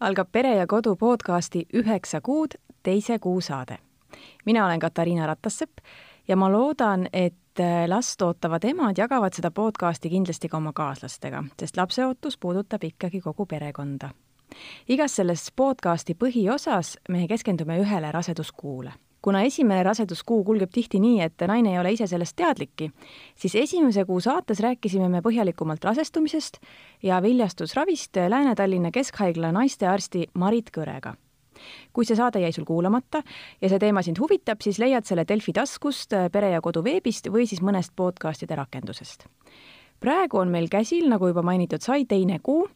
algab Pere ja Kodu podcasti Üheksa kuud teise kuu saade. mina olen Katariina Ratassepp ja ma loodan, et äh, last ootavad emad jagavad seda podcasti kindlasti ka oma kaaslastega, sest lapseootus puudutab ikkagi kogu perekonda. igas selles podcasti põhiosas me keskendume ühele raseduskuule kuna esimene raseduskuu kulgeb tihti nii, et naine ei ole ise sellest teadlikki, siis esimese kuu saates rääkisime me põhjalikumalt rasestumisest ja viljastusravist Lääne-Tallinna Keskhaigla naistearsti Marit Kõrega. kui see saade jäi sul kuulamata ja see teema sind huvitab, siis leiad selle Delfi taskust, Pere ja Kodu veebist või siis mõnest podcastide rakendusest. praegu on meil käsil, nagu juba mainitud sai, teine kuu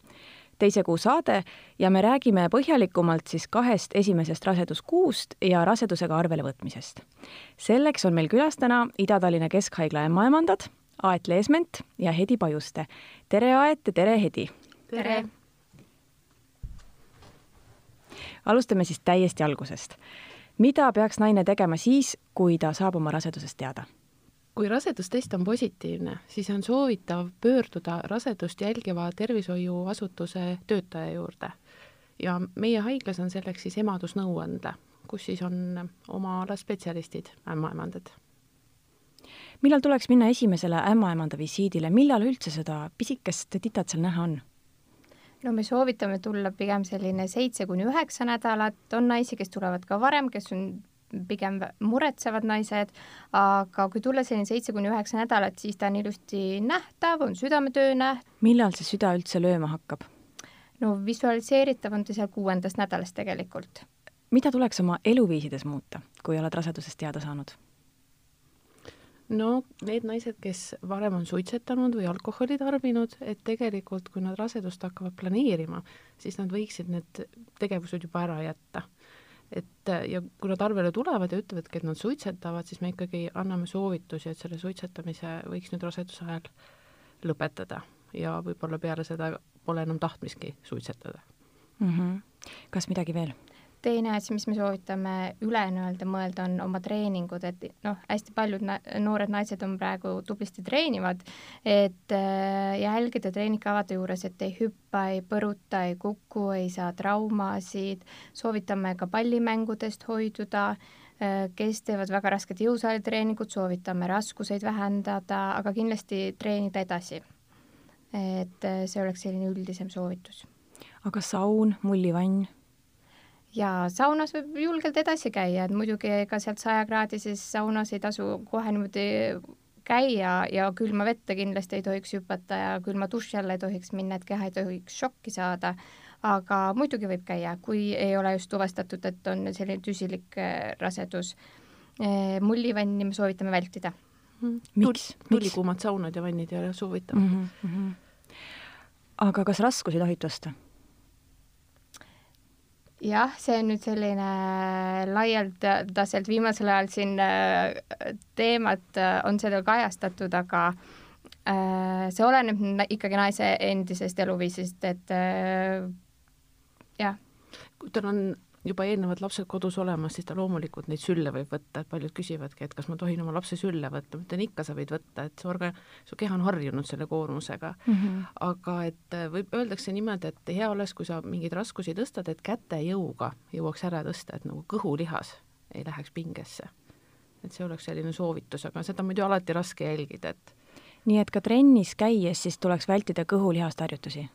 teise kuu saade ja me räägime põhjalikumalt siis kahest esimesest raseduskuust ja rasedusega arvele võtmisest. selleks on meil külas täna Ida-Tallinna Keskhaigla ämmaemandad Aet Leesment ja Hedi Pajuste. tere, Aet ja tere, Hedi! tere! alustame siis täiesti algusest. mida peaks naine tegema siis, kui ta saab oma rasedusest teada? Kui rasedustest on positiivne, siis on soovitav pöörduda rasedust jälgiva tervishoiuasutuse töötaja juurde. ja meie haiglas on selleks siis emadusnõuande, kus siis on oma ala spetsialistid, ämmaemandad. millal tuleks minna esimesele ämmaemanda visiidile, millal üldse seda pisikest titat seal näha on? no me soovitame tulla pigem selline seitse kuni üheksa nädalat, on naisi, kes tulevad ka varem, kes on pigem muretsevad naised, aga kui tulla selline seitse kuni üheksa nädalat, siis ta on ilusti nähtav, on südametöö näht-. millal see süda üldse lööma hakkab? no visualiseeritav on ta seal kuuendast nädalast tegelikult. mida tuleks oma eluviisides muuta, kui oled rasedusest teada saanud? no need naised, kes varem on suitsetanud või alkoholi tarbinud, et tegelikult kui nad rasedust hakkavad planeerima, siis nad võiksid need tegevused juba ära jätta et ja kui nad arvele tulevad ja ütlevadki, et nad suitsetavad, siis me ikkagi anname soovitusi, et selle suitsetamise võiks nüüd raseduse ajal lõpetada ja võib-olla peale seda pole enam tahtmiski suitsetada mm. -hmm. kas midagi veel? Teine asi, mis me soovitame üle nii-öelda mõelda, on oma treeningud, et noh, hästi paljud na noored naised on praegu tublisti treenivad, et äh, jälgida treeningkavade juures, et ei hüppa, ei põruta, ei kuku, ei saa traumasid, soovitame ka pallimängudest hoiduda äh,, kes teevad väga rasket jõusaalitreeningut, soovitame raskuseid vähendada, aga kindlasti treenida edasi. et äh, see oleks selline üldisem soovitus. aga saun, mullivann? Ja saunas võib julgelt edasi käia, et muidugi ega sealt sajakraadises saunas ei tasu kohe niimoodi käia ja külma vette kindlasti ei tohiks hüpata ja külma duši alla ei tohiks minna, et keha ei tohiks šokki saada, aga muidugi võib käia, kui ei ole just tuvastatud, et on selline tüsilik äh, rasedus. Äh, mullivanni me soovitame vältida. Mhm. miks? tulikuumad saunad ja vannid ei ole soovitavad mm. -hmm. aga kas raskusi tohib tõsta? Jah, see on nüüd selline laialdaselt viimasel ajal siin äh, teemat äh, on seda kajastatud, aga äh, see oleneb ikkagi naise endisest eluviisist, et jah. kui tal on juba eelnevad lapsed kodus olemas, siis ta loomulikult neid sülle võib võtta, et paljud küsivadki, et kas ma tohin oma lapse sülle võtta, ma ütlen ikka, sa võid võtta, et su orga-, su keha on harjunud selle koormusega mm. -hmm. aga et äh, võib, öeldakse niimoodi, et hea oleks, kui sa mingeid raskusi tõstad, et käte jõuga jõuaks ära tõsta, et nagu kõhulihas ei läheks pingesse. et see oleks selline soovitus, aga seda on muidu alati raske jälgida, et nii et ka trennis käies siis tuleks vältida kõhulihast harjutusi?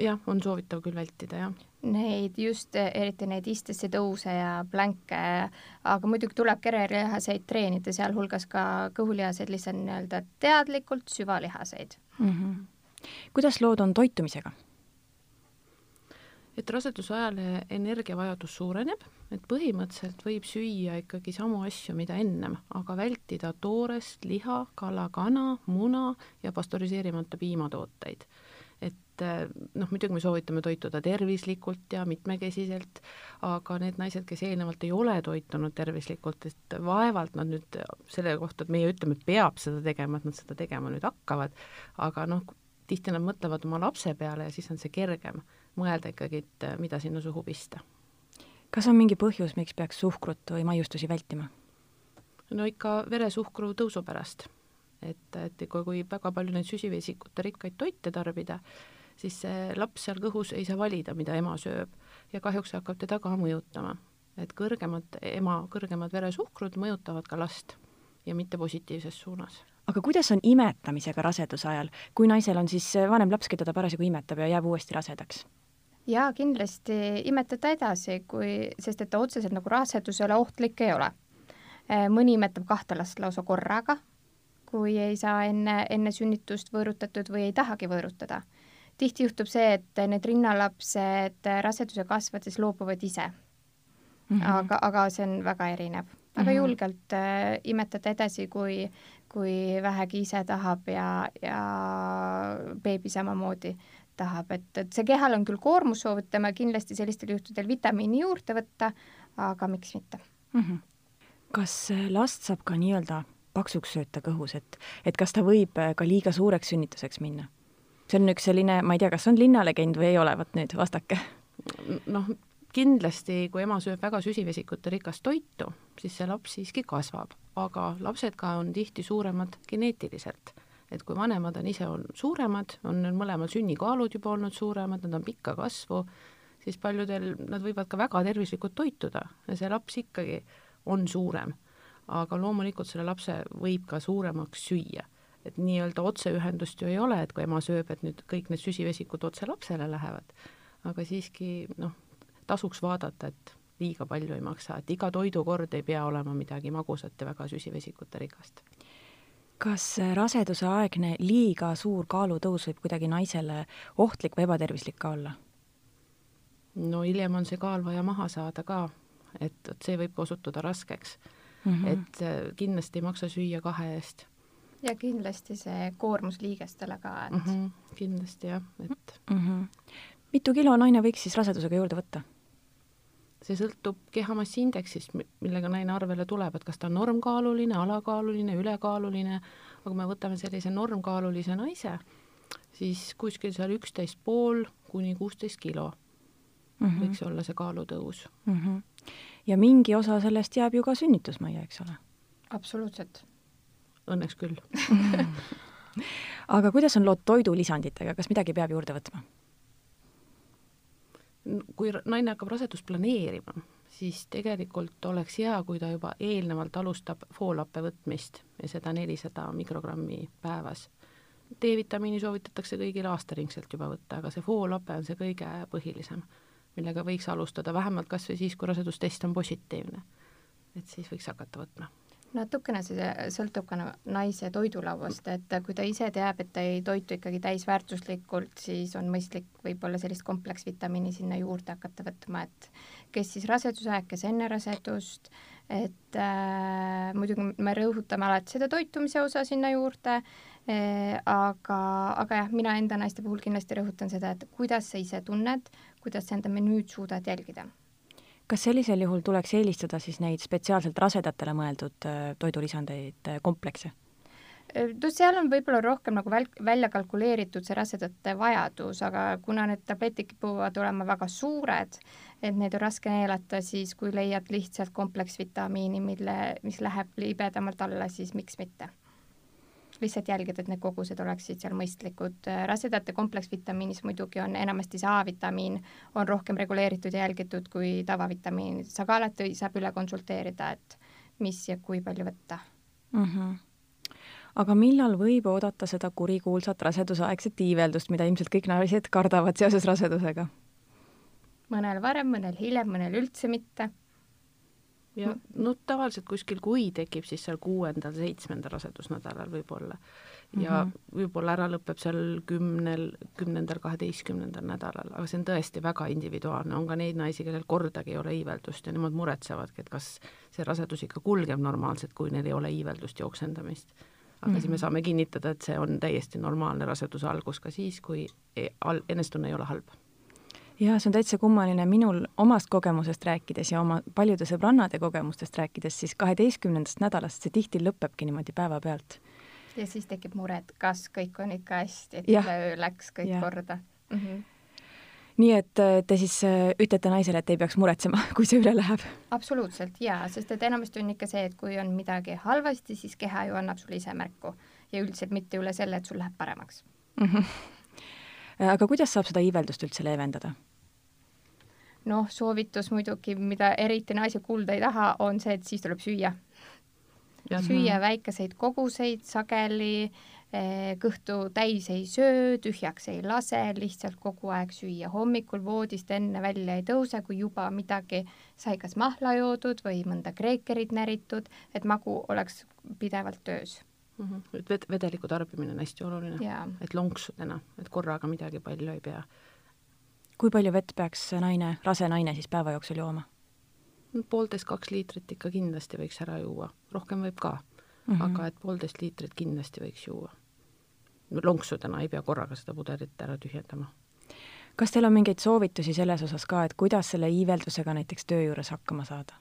Jah, on soovitav küll vältida, jah. Neid just, eriti neid istesse tõuse ja plänke, aga muidugi tuleb kerelihaseid treenida, sealhulgas ka kõhulihaseid, lihtsalt nii-öelda teadlikult süvalihaseid mm. -hmm. kuidas lood on toitumisega? et raseduse ajal energiavajadus suureneb, et põhimõtteliselt võib süüa ikkagi samu asju, mida ennem, aga vältida toorest liha, kala, kana, muna ja pastöriseerimata piimatooteid et noh, muidugi me soovitame toituda tervislikult ja mitmekesiselt, aga need naised, kes eelnevalt ei ole toitunud tervislikult, et vaevalt nad nüüd selle kohta, et meie ütleme, et peab seda tegema, et nad seda tegema nüüd hakkavad, aga noh, tihti nad mõtlevad oma lapse peale ja siis on see kergem mõelda ikkagi, et äh, mida sinna suhu pista. kas on mingi põhjus, miks peaks suhkrut või maiustusi vältima? no ikka veresuhkru tõusu pärast. et, et kui, kui väga palju neid süsivesikute rikkaid toite tarbida, siis see laps seal kõhus ei saa valida, mida ema sööb ja kahjuks hakkab teda ka mõjutama. et kõrgemad, ema kõrgemad veresuhkrud mõjutavad ka last ja mitte positiivses suunas aga kuidas on imetamisega raseduse ajal, kui naisel on siis vanem laps, keda ta parasjagu imetab ja jääb uuesti rasedaks? jaa, kindlasti imetada edasi, kui, sest et ta otseselt nagu rasedusele ohtlik ei ole. Äh, mõni imetab kahte last lausa korraga, kui ei saa enne, enne sünnitust võõrutatud või ei tahagi võõrutada. Tihti juhtub see, et need rinnalapsed raseduse kasvades loobuvad ise mm. -hmm. aga, aga see on väga erinev. väga mm -hmm. julgelt äh, imetada edasi, kui, kui vähegi ise tahab ja, ja beebi samamoodi tahab, et, et see kehal on küll koormus, soovitame kindlasti sellistel juhtudel vitamiini juurde võtta, aga miks mitte mm. -hmm. kas last saab ka nii-öelda paksuks sööta kõhus, et, et kas ta võib ka liiga suureks sünnituseks minna? See on üks selline, ma ei tea, kas on linnalegend või ei ole, vot nüüd vastake. noh, kindlasti, kui ema sööb väga süsivesikute rikast toitu, siis see laps siiski kasvab, aga lapsed ka on tihti suuremad geneetiliselt et kui vanemad on ise on suuremad, on neil mõlemal sünnikaalud juba olnud suuremad, nad on pikka kasvu, siis paljudel nad võivad ka väga tervislikult toituda ja see laps ikkagi on suurem. aga loomulikult selle lapse võib ka suuremaks süüa. Et nii-öelda otseühendust ju ei ole, et kui ema sööb, et nüüd kõik need süsivesikud otse lapsele lähevad, aga siiski noh, tasuks vaadata, et liiga palju ei maksa, et iga toidukord ei pea olema midagi magusat ja väga süsivesikute rikast kas raseduseaegne liiga suur kaalutõus võib kuidagi naisele ohtlik või ebatervislik ka olla? no hiljem on see kaal vaja maha saada ka, et, et see võib osutuda raskeks mm. -hmm. et äh, kindlasti ei maksa süüa kahe eest. Ja kindlasti see koormus liigestele ka, et mm. -hmm. kindlasti jah, et mm. -hmm. mitu kilo naine võiks siis rasedusega juurde võtta? see sõltub kehamassiindeksist, millega naine arvele tuleb, et kas ta on normkaaluline, alakaaluline, ülekaaluline, aga kui me võtame sellise normkaalulise naise, siis kuskil seal üksteist pool kuni kuusteist kilo mm -hmm. võiks olla see kaalutõus mm. -hmm. ja mingi osa sellest jääb ju ka sünnitusmajja, eks ole? absoluutselt. Õnneks küll aga kuidas on lood toidulisanditega, kas midagi peab juurde võtma? kui naine hakkab rasedust planeerima, siis tegelikult oleks hea, kui ta juba eelnevalt alustab foolappe võtmist ja seda nelisada mikrogrammi päevas. D-vitamiini soovitatakse kõigil aastaringselt juba võtta, aga see foolape on see kõige põhilisem, millega võiks alustada vähemalt kas või siis, kui rasedustest on positiivne. et siis võiks hakata võtma natukene see sõltub ka naise toidulauast, et kui ta ise teab, et ta ei toitu ikkagi täisväärtuslikult, siis on mõistlik võib-olla sellist kompleksvitamiini sinna juurde hakata võtma, et kes siis raseduse aeg, kes enne rasedust, et äh, muidugi me rõhutame alati seda toitumise osa sinna juurde äh,, aga, aga jah, mina enda naiste puhul kindlasti rõhutan seda, et kuidas sa ise tunned, kuidas sa enda menüüd suudad jälgida kas sellisel juhul tuleks eelistada siis neid spetsiaalselt rasedatele mõeldud äh, toidulisandeid, äh, komplekse? Äh, no seal on võib-olla rohkem nagu väl-, välja kalkuleeritud see rasedate vajadus, aga kuna need tabletid kipuvad olema väga suured, et neid on raske neelata, siis kui leiad lihtsalt kompleksvitamiini, mille, mis läheb libedamalt alla, siis miks mitte lihtsalt jälgida, et need kogused oleksid seal mõistlikud. rasedate kompleksvitamiinis muidugi on enamasti see A-vitamiin on rohkem reguleeritud ja jälgitud kui tavavitamiinid, aga alati saab üle konsulteerida, et mis ja kui palju võtta mm. -hmm. aga millal võib oodata seda kurikuulsat rasedusaegset iiveldust, mida ilmselt kõik naised kardavad seoses rasedusega? mõnel varem, mõnel hiljem, mõnel üldse mitte ja no tavaliselt kuskil, kui tekib, siis seal kuuendal-seitsmendal rasedusnädalal võib-olla. ja mm -hmm. võib-olla ära lõpeb seal kümnel, kümnendal, kaheteistkümnendal nädalal, aga see on tõesti väga individuaalne, on ka neid naisi, kellel kordagi ei ole iiveldust ja nemad muretsevadki, et kas see rasedus ikka kulgeb normaalselt, kui neil ei ole iiveldust ja oksendamist. aga mm -hmm. siis me mhm. saame kinnitada, et see on täiesti normaalne raseduse algus ka siis, kui e-, enestunne ei ole halb jaa, see on täitsa kummaline, minul omast kogemusest rääkides ja oma paljude sõbrannade kogemustest rääkides, siis kaheteistkümnendast nädalast see tihti lõpebki niimoodi päevapealt. ja siis tekib mure, et kas kõik on ikka hästi, et üleöö läks kõik ja. korda mm. -hmm nii et äh, te siis äh, ütlete naisele, et ei peaks muretsema, kui see üle läheb? absoluutselt jaa, sest et enamasti on ikka see, et kui on midagi halvasti, siis keha ju annab sulle ise märku ja üldiselt mitte üle selle, et sul läheb paremaks mm. -hmm. aga kuidas saab seda iiveldust üldse leevendada? Noh, soovitus muidugi, mida eriti naised kuulda ei taha, on see, et siis tuleb süüa. süüa väikeseid koguseid sageli, eh, kõhtu täis ei söö, tühjaks ei lase, lihtsalt kogu aeg süüa. hommikul voodist enne välja ei tõuse, kui juba midagi sai kas mahla joodud või mõnda kreekerit näritud, et magu oleks pidevalt töös mm. -hmm. et ved-, vedeliku tarbimine on hästi oluline, et lonksudena, et korraga midagi palju ei pea kui palju vett peaks naine, rase naine siis päeva jooksul jooma? poolteist, kaks liitrit ikka kindlasti võiks ära juua, rohkem võib ka mm, -hmm. aga et poolteist liitrit kindlasti võiks juua. lonksudena ei pea korraga seda pudelit ära tühjendama. kas teil on mingeid soovitusi selles osas ka, et kuidas selle iiveldusega näiteks töö juures hakkama saada?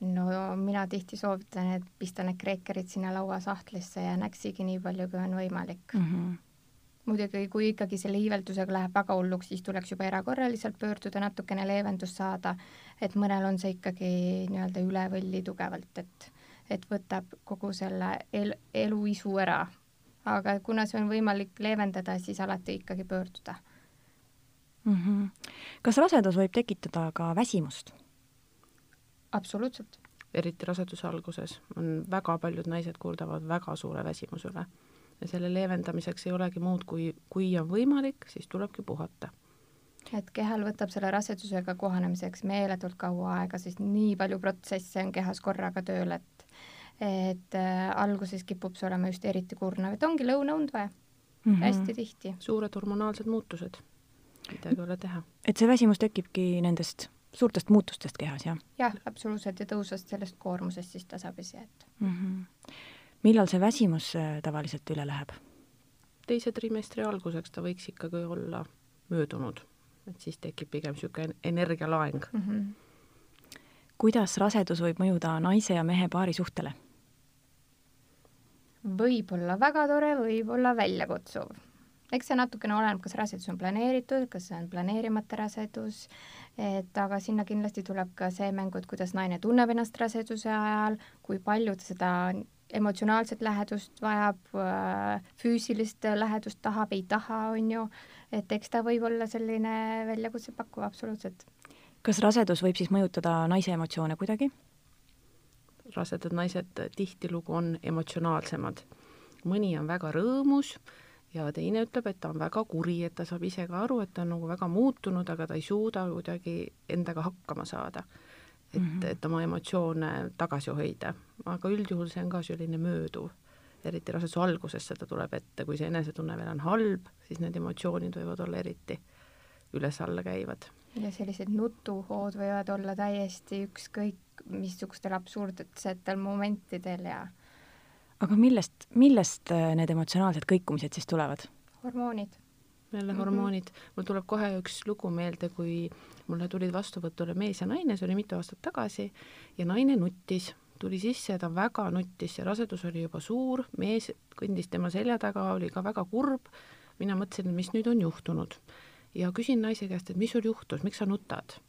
no mina tihti soovitan, et pista need kreekerid sinna lauasahtlisse ja näksigi nii palju, kui on võimalik mm. -hmm muidugi, kui ikkagi selle iiveldusega läheb väga hulluks, siis tuleks juba erakorraliselt pöörduda, natukene leevendust saada, et mõnel on see ikkagi nii-öelda üle võlli tugevalt, et et võtab kogu selle el-, eluisu ära. aga kuna see on võimalik leevendada, siis alati ikkagi pöörduda mm. -hmm. kas rasedus võib tekitada ka väsimust? absoluutselt. eriti raseduse alguses on väga paljud naised kurdavad väga suure väsimuse üle ja selle leevendamiseks ei olegi muud, kui, kui on võimalik, siis tulebki puhata. et kehal võtab selle rasedusega kohanemiseks meeletult kaua aega, sest nii palju protsesse on kehas korraga tööl, et et äh, alguses kipub see olema just eriti kurnav, et ongi lõunaund vaja mm, -hmm. hästi tihti. suured hormonaalsed muutused, midagi ei ole teha. et see väsimus tekibki nendest suurtest muutustest kehas, jah? jah, absoluutselt ja tõusvast sellest koormusest siis tasapisi, et mm. -hmm millal see väsimus äh, tavaliselt üle läheb? teise trimestri alguseks ta võiks ikkagi olla möödunud, et siis tekib pigem niisugune energialaeng mm. -hmm. kuidas rasedus võib mõjuda naise ja mehe paarisuhtele? võib olla väga tore, võib olla väljakutsuv. eks see natukene oleneb, kas rasedus on planeeritud, kas see on planeerimata rasedus, et aga sinna kindlasti tuleb ka see mängu, et kuidas naine tunneb ennast raseduse ajal, kui palju ta seda emotsionaalset lähedust vajab, äh, füüsilist lähedust tahab, ei taha, on ju, et eks ta võib olla selline väljakutse pakkuv, absoluutselt. kas rasedus võib siis mõjutada naise emotsioone kuidagi? rasedad naised tihtilugu on emotsionaalsemad. mõni on väga rõõmus ja teine ütleb, et ta on väga kuri, et ta saab ise ka aru, et ta on nagu väga muutunud, aga ta ei suuda kuidagi endaga hakkama saada et mm, -hmm. et oma emotsioone tagasi hoida, aga üldjuhul see on ka selline mööduv, eriti raseduse alguses seda tuleb ette, kui see enesetunne veel on halb, siis need emotsioonid võivad olla eriti üles-alla käivad. ja sellised nutuhood võivad olla täiesti ükskõik missugustel absurdsetel momentidel ja aga millest, millest äh, need emotsionaalsed kõikumised siis tulevad? hormoonid jälle mm -hmm. hormoonid. mul tuleb kohe üks lugu meelde, kui mulle tulid vastuvõtule mees ja naine, see oli mitu aastat tagasi, ja naine nuttis, tuli sisse ja ta väga nuttis ja rasedus oli juba suur, mees kõndis tema selja taga, oli ka väga kurb, mina mõtlesin, et mis nüüd on juhtunud. ja küsin naise käest, et mis sul juhtus, miks sa nutad?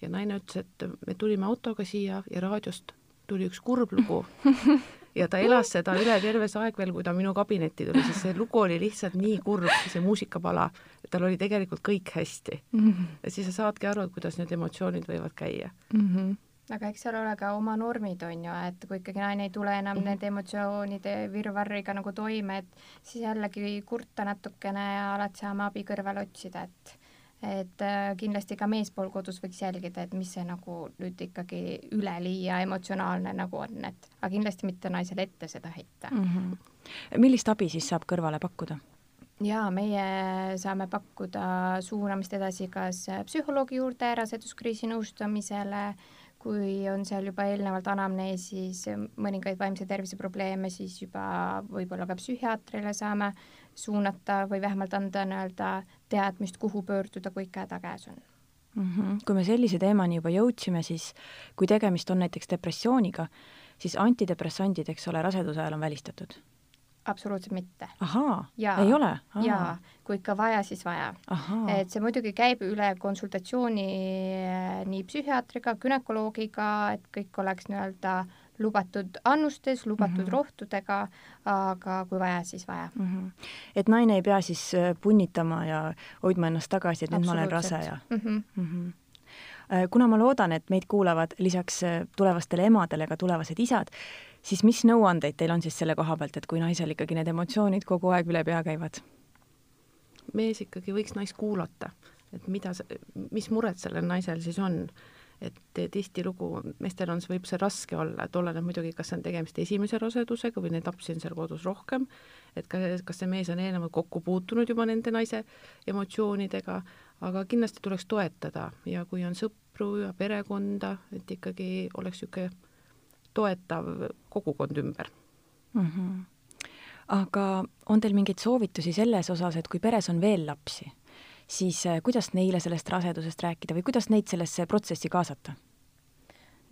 ja naine ütles, et me tulime autoga siia ja raadiost tuli üks kurb lugu ja ta elas seda üle terve see aeg veel, kui ta minu kabinetti tuli, sest see lugu oli lihtsalt nii kurb, see muusikapala, et tal oli tegelikult kõik hästi mm. -hmm. ja siis sa saadki aru, et kuidas need emotsioonid võivad käia mm. -hmm aga eks seal ole ka oma normid, on ju, et kui ikkagi naine ei tule enam mm nende emotsioonide virvarriga nagu toime, et siis jällegi kurta natukene ja alati saame abi kõrvale otsida, et et äh, kindlasti ka meespool kodus võiks jälgida, et mis see nagu nüüd ikkagi üleliia emotsionaalne nagu on, et aga kindlasti mitte naisele ette seda heita mm. -hmm. millist abi siis saab kõrvale pakkuda? jaa, meie saame pakkuda suunamist edasi kas psühholoogi juurde raseduskriisi nõustamisele, kui on seal juba eelnevalt anamneesis mõningaid vaimse tervise probleeme, siis juba võib-olla ka psühhiaatrile saame suunata või vähemalt anda nii-öelda teadmist, kuhu pöörduda, kui ikka häda käes on mm. -hmm. kui me sellise teemani juba jõudsime, siis kui tegemist on näiteks depressiooniga, siis antidepressandid, eks ole, raseduse ajal on välistatud absoluutselt mitte. ahaa, ei ole? jaa, kui ikka vaja, siis vaja. et see muidugi käib üle konsultatsiooni eh, nii psühhiaatriga, günekoloogiga, et kõik oleks nii-öelda lubatud annustes, lubatud mm -hmm. rohtudega, aga kui vaja, siis vaja mm. -hmm. et naine ei pea siis eh, punnitama ja hoidma ennast tagasi, et nüüd ma olen rase ja mm? -hmm. Mm -hmm kuna ma loodan, et meid kuulavad lisaks tulevastele emadele ka tulevased isad, siis mis nõuandeid teil on siis selle koha pealt, et kui naisel ikkagi need emotsioonid kogu aeg üle pea käivad? mees ikkagi võiks naist kuulata, et mida, mis mured sellel naisel siis on. Et tihtilugu meestel on, võib see raske olla, et oleneb muidugi, kas on tegemist esimese rasedusega või neid lapsi on seal kodus rohkem, et ka, kas see mees on eelnevalt kokku puutunud juba nende naise emotsioonidega, aga kindlasti tuleks toetada ja kui on sõpru ja perekonda, et ikkagi oleks niisugune toetav kogukond ümber mm. -hmm. aga on teil mingeid soovitusi selles osas, et kui peres on veel lapsi, siis äh, kuidas neile sellest rasedusest rääkida või kuidas neid sellesse protsessi kaasata?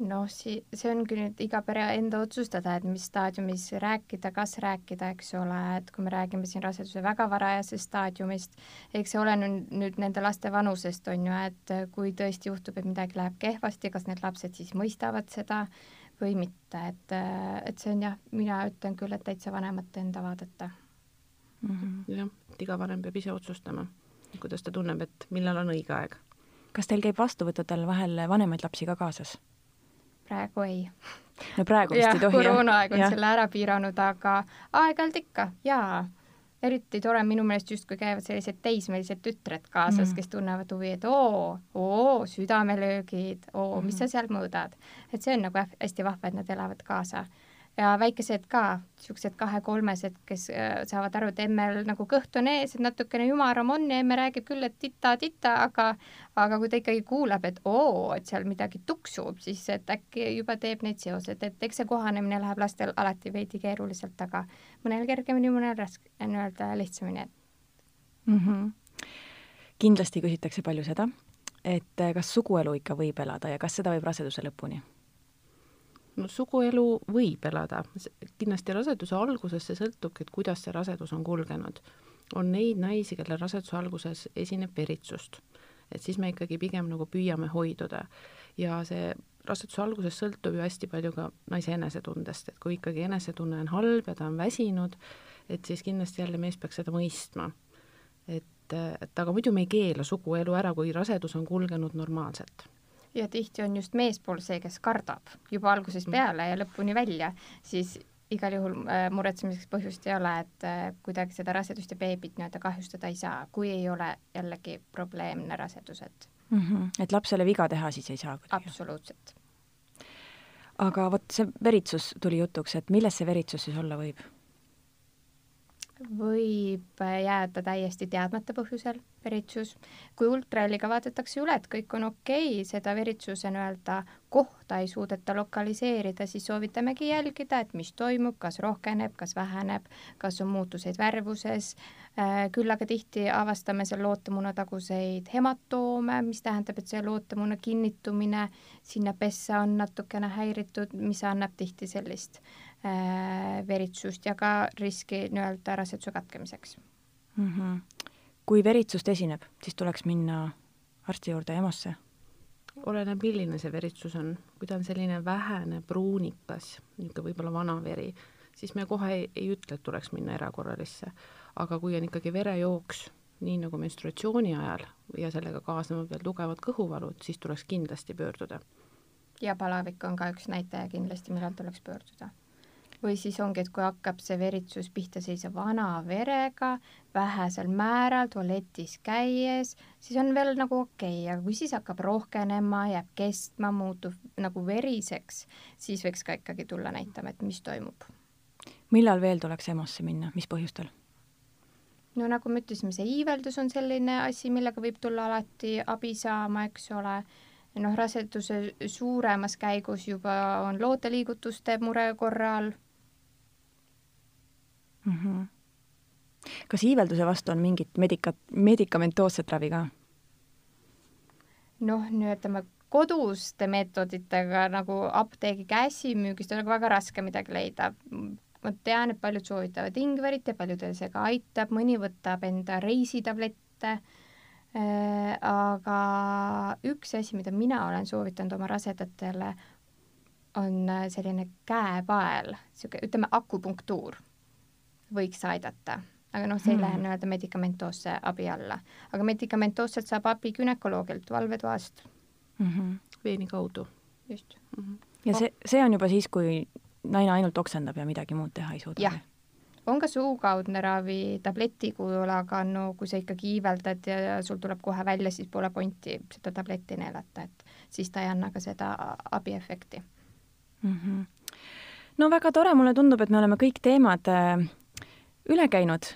noh, si-, see on küll nüüd iga pere enda otsustada, et mis staadiumis rääkida, kas rääkida, eks ole, et kui me räägime siin raseduse väga varajasest staadiumist, eks see oleneb nüüd nende laste vanusest, on ju, et kui tõesti juhtub, et midagi läheb kehvasti, kas need lapsed siis mõistavad seda, või mitte, et, et see on jah, mina ütlen küll, et täitsa vanemate enda vaadata. Mm -hmm.. jah, et iga vanem peab ise otsustama, kuidas ta tunneb, et millal on õige aeg. kas teil käib vastuvõttudel vahel vanemaid lapsi ka kaasas? praegu ei. no praegu vist ja, ei tohi. koroonaaeg on ja. selle ära piiranud, aga aeg-ajalt ikka jaa eriti tore minu meelest justkui käivad sellised teismelised tütred kaasas mm., kes tunnevad huvi, et oo, oo, südamelöögid, oo, mis sa mhm. seal mõõdad. et see on nagu hästi vahva, et nad elavad kaasa ja väikesed ka, niisugused kahe-kolmesed, kes äh, saavad aru, et emmel nagu kõht on ees, et natukene ümaram on ja emme räägib küll, et tita-tita, aga aga kui ta ikkagi kuulab, et oo, et seal midagi tuksub, siis et äkki juba teeb neid seoseid, et eks see kohanemine läheb lastel alati veidi keeruliselt, aga mõnel kergemini, mõnel raske, nii-öelda lihtsamini mm. -hmm. kindlasti küsitakse palju seda, et kas suguelu ikka võib elada ja kas seda võib raseduse lõpuni no suguelu võib elada, kindlasti raseduse alguses see sõltubki, et kuidas see rasedus on kulgenud. on neid naisi, kellel raseduse alguses esineb veritsust, et siis me ikkagi pigem nagu püüame hoiduda. Ja see raseduse alguses sõltub ju hästi palju ka naise enesetundest, et kui ikkagi enesetunne on halb ja ta on väsinud, et siis kindlasti jälle mees peaks seda mõistma. et, et aga muidu me ei keela suguelu ära, kui rasedus on kulgenud normaalselt ja tihti on just meespool see, kes kardab juba algusest mm. peale ja lõpuni välja, siis igal juhul äh, muretsemiseks põhjust ei ole, et äh, kuidagi seda rasedust ja beebit nii-öelda kahjustada ei saa, kui ei ole jällegi probleemne rasedus, et mm. -hmm. et lapsele viga teha siis ei saa absoluutselt. aga vot see veritsus tuli jutuks, et milles see veritsus siis olla võib? Võib jääda täiesti teadmata põhjusel veritsus. kui ultraheliga vaadatakse üle, et kõik on okei okay,, seda veritsuse nii-öelda kohta ei suudeta lokaliseerida, siis soovitamegi jälgida, et mis toimub, kas rohkeneb, kas väheneb, kas on muutuseid värvuses. Äh, küll aga tihti avastame seal lootemunataguseid hematoome, mis tähendab, et see lootemuna kinnitumine sinna pessa on natukene häiritud, mis annab tihti sellist äh, Äh, veritsust ja ka riski nii-öelda raseduse katkemiseks mm. -hmm. kui veritsust esineb, siis tuleks minna arsti juurde EMO-sse? oleneb, milline see veritsus on, kui ta on selline vähene pruunikas, niisugune võib-olla vana veri, siis me kohe ei, ei ütle, et tuleks minna erakorralisse. aga kui on ikkagi verejooks, nii nagu menstruatsiooni ajal ja sellega kaasnevad veel tugevad kõhuvalud, siis tuleks kindlasti pöörduda ja palavik on ka üks näitaja kindlasti, millal tuleks pöörduda või siis ongi, et kui hakkab see veritsus pihta sellise vana verega, vähesel määral tualetis käies, siis on veel nagu okei okay., aga kui siis hakkab rohkenema, jääb kestma, muutub nagu veriseks, siis võiks ka ikkagi tulla näitama, et mis toimub. millal veel tuleks EMO-sse minna, mis põhjustel? no nagu me ütlesime, see iiveldus on selline asi, millega võib tulla alati abi saama, eks ole noh, raseduse suuremas käigus juba on looteliigutuste mure korral mm. -hmm. kas iivelduse vastu on mingit medika-, medikamentoosset ravi ka? noh, nüüd ütleme koduste meetoditega nagu apteegi käsimüügist on nagu väga raske midagi leida. ma tean, et paljud soovitavad ingverit ja paljudel see ka aitab, mõni võtab enda reisitablette äh,. aga üks asi, mida mina olen soovitanud oma rasedatele, on selline käepael, niisugune, ütleme, akupunktuur võiks aidata, aga noh, see ei hmm. lähe nii-öelda medikamentoosse abi alla. aga medikamentoosselt saab abi günekoloogilt valvetoast mm. -hmm. veeni kaudu. just mm. -hmm. ja see, see on juba siis, kui naine ainult oksendab ja midagi muud teha ei suuda? jah, on ka suukaudne ravi tableti kujul, aga no kui sa ikkagi iiveldad ja sul tuleb kohe välja, siis pole pointi seda tabletti neelata, et siis ta ei anna ka seda abiefekti mm. -hmm. no väga tore, mulle tundub, et me oleme kõik teemad äh, üle käinud.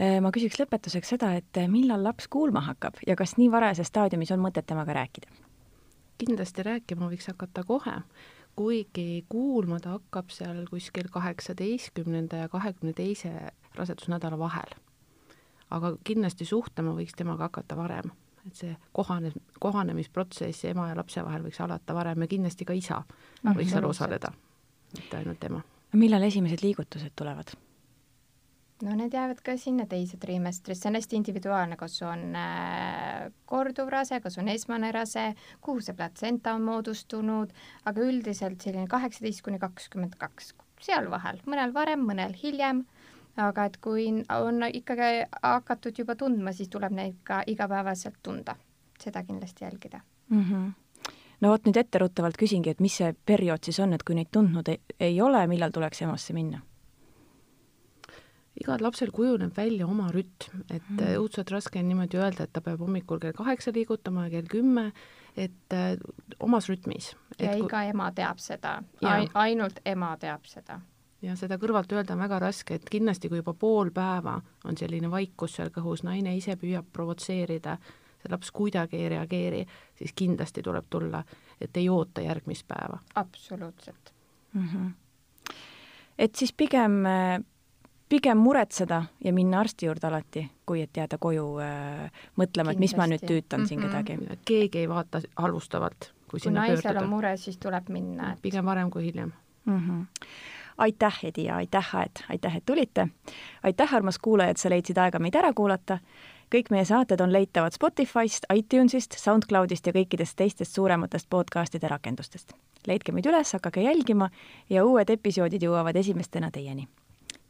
Äh, ma küsiks lõpetuseks seda, et äh, millal laps kuulma hakkab ja kas nii varajases staadiumis on mõtet temaga rääkida? kindlasti rääkima võiks hakata kohe, kuigi kuulma ta hakkab seal kuskil kaheksateistkümnenda ja kahekümne teise rasedusnädala vahel. aga kindlasti suhtlema võiks temaga hakata varem, et see kohane, kohanemisprotsess ema ja lapse vahel võiks alata varem ja kindlasti ka isa võiks seal osaleda, mitte ainult ema. millal esimesed liigutused tulevad? No need jäävad ka sinna teise trimestrisse, see on hästi individuaalne, kas on äh, korduv rase, kas on esmane rase, kuhu see platsenta on moodustunud, aga üldiselt selline kaheksateist kuni kakskümmend kaks, seal vahel, mõnel varem, mõnel hiljem, aga et kui on ikkagi hakatud juba tundma, siis tuleb neid ka igapäevaselt tunda, seda kindlasti jälgida mm. -hmm no vot nüüd etteruttavalt küsingi, et mis see periood siis on, et kui neid tundnud ei, ei ole, millal tuleks EMO-sse minna? Igal lapsel kujuneb välja oma rütm, et mm. õudselt raske on niimoodi öelda, et ta peab hommikul kell kaheksa liigutama ja kell kümme, et äh, omas rütmis. ja kui... iga ema teab seda, ainult ema teab seda. ja seda kõrvalt öelda on väga raske, et kindlasti kui juba pool päeva on selline vaikus seal kõhus, naine ise püüab provotseerida, see laps kuidagi ei reageeri, siis kindlasti tuleb tulla, et ei oota järgmist päeva. absoluutselt mm. -hmm. et siis pigem äh, pigem muretseda ja minna arsti juurde alati, kui et jääda koju äh, mõtlema, et mis ma nüüd tüütan mm -hmm. siin mhm. kedagi. keegi ei vaata halvustavalt, kui sinna pöörduda. kui naisel on mure, siis tuleb minna et.... pigem varem kui hiljem mm. -hmm aitäh, Edi, ja aitäh, Aet, aitäh, et tulite. aitäh, armas kuulaja, et sa leidsid aega meid ära kuulata. kõik meie saated on leitavad Spotify'st, iTunes'ist, SoundCloud'ist ja kõikidest teistest suurematest podcast'ide rakendustest. leidke meid üles, hakake jälgima ja uued episoodid jõuavad esimestena teieni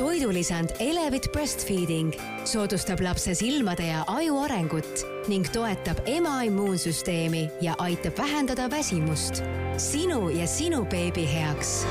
toidulisand Elevit Breastfeeding soodustab lapse silmade ja aju arengut ning toetab ema immuunsüsteemi ja aitab vähendada väsimust. sinu ja sinu beebi heaks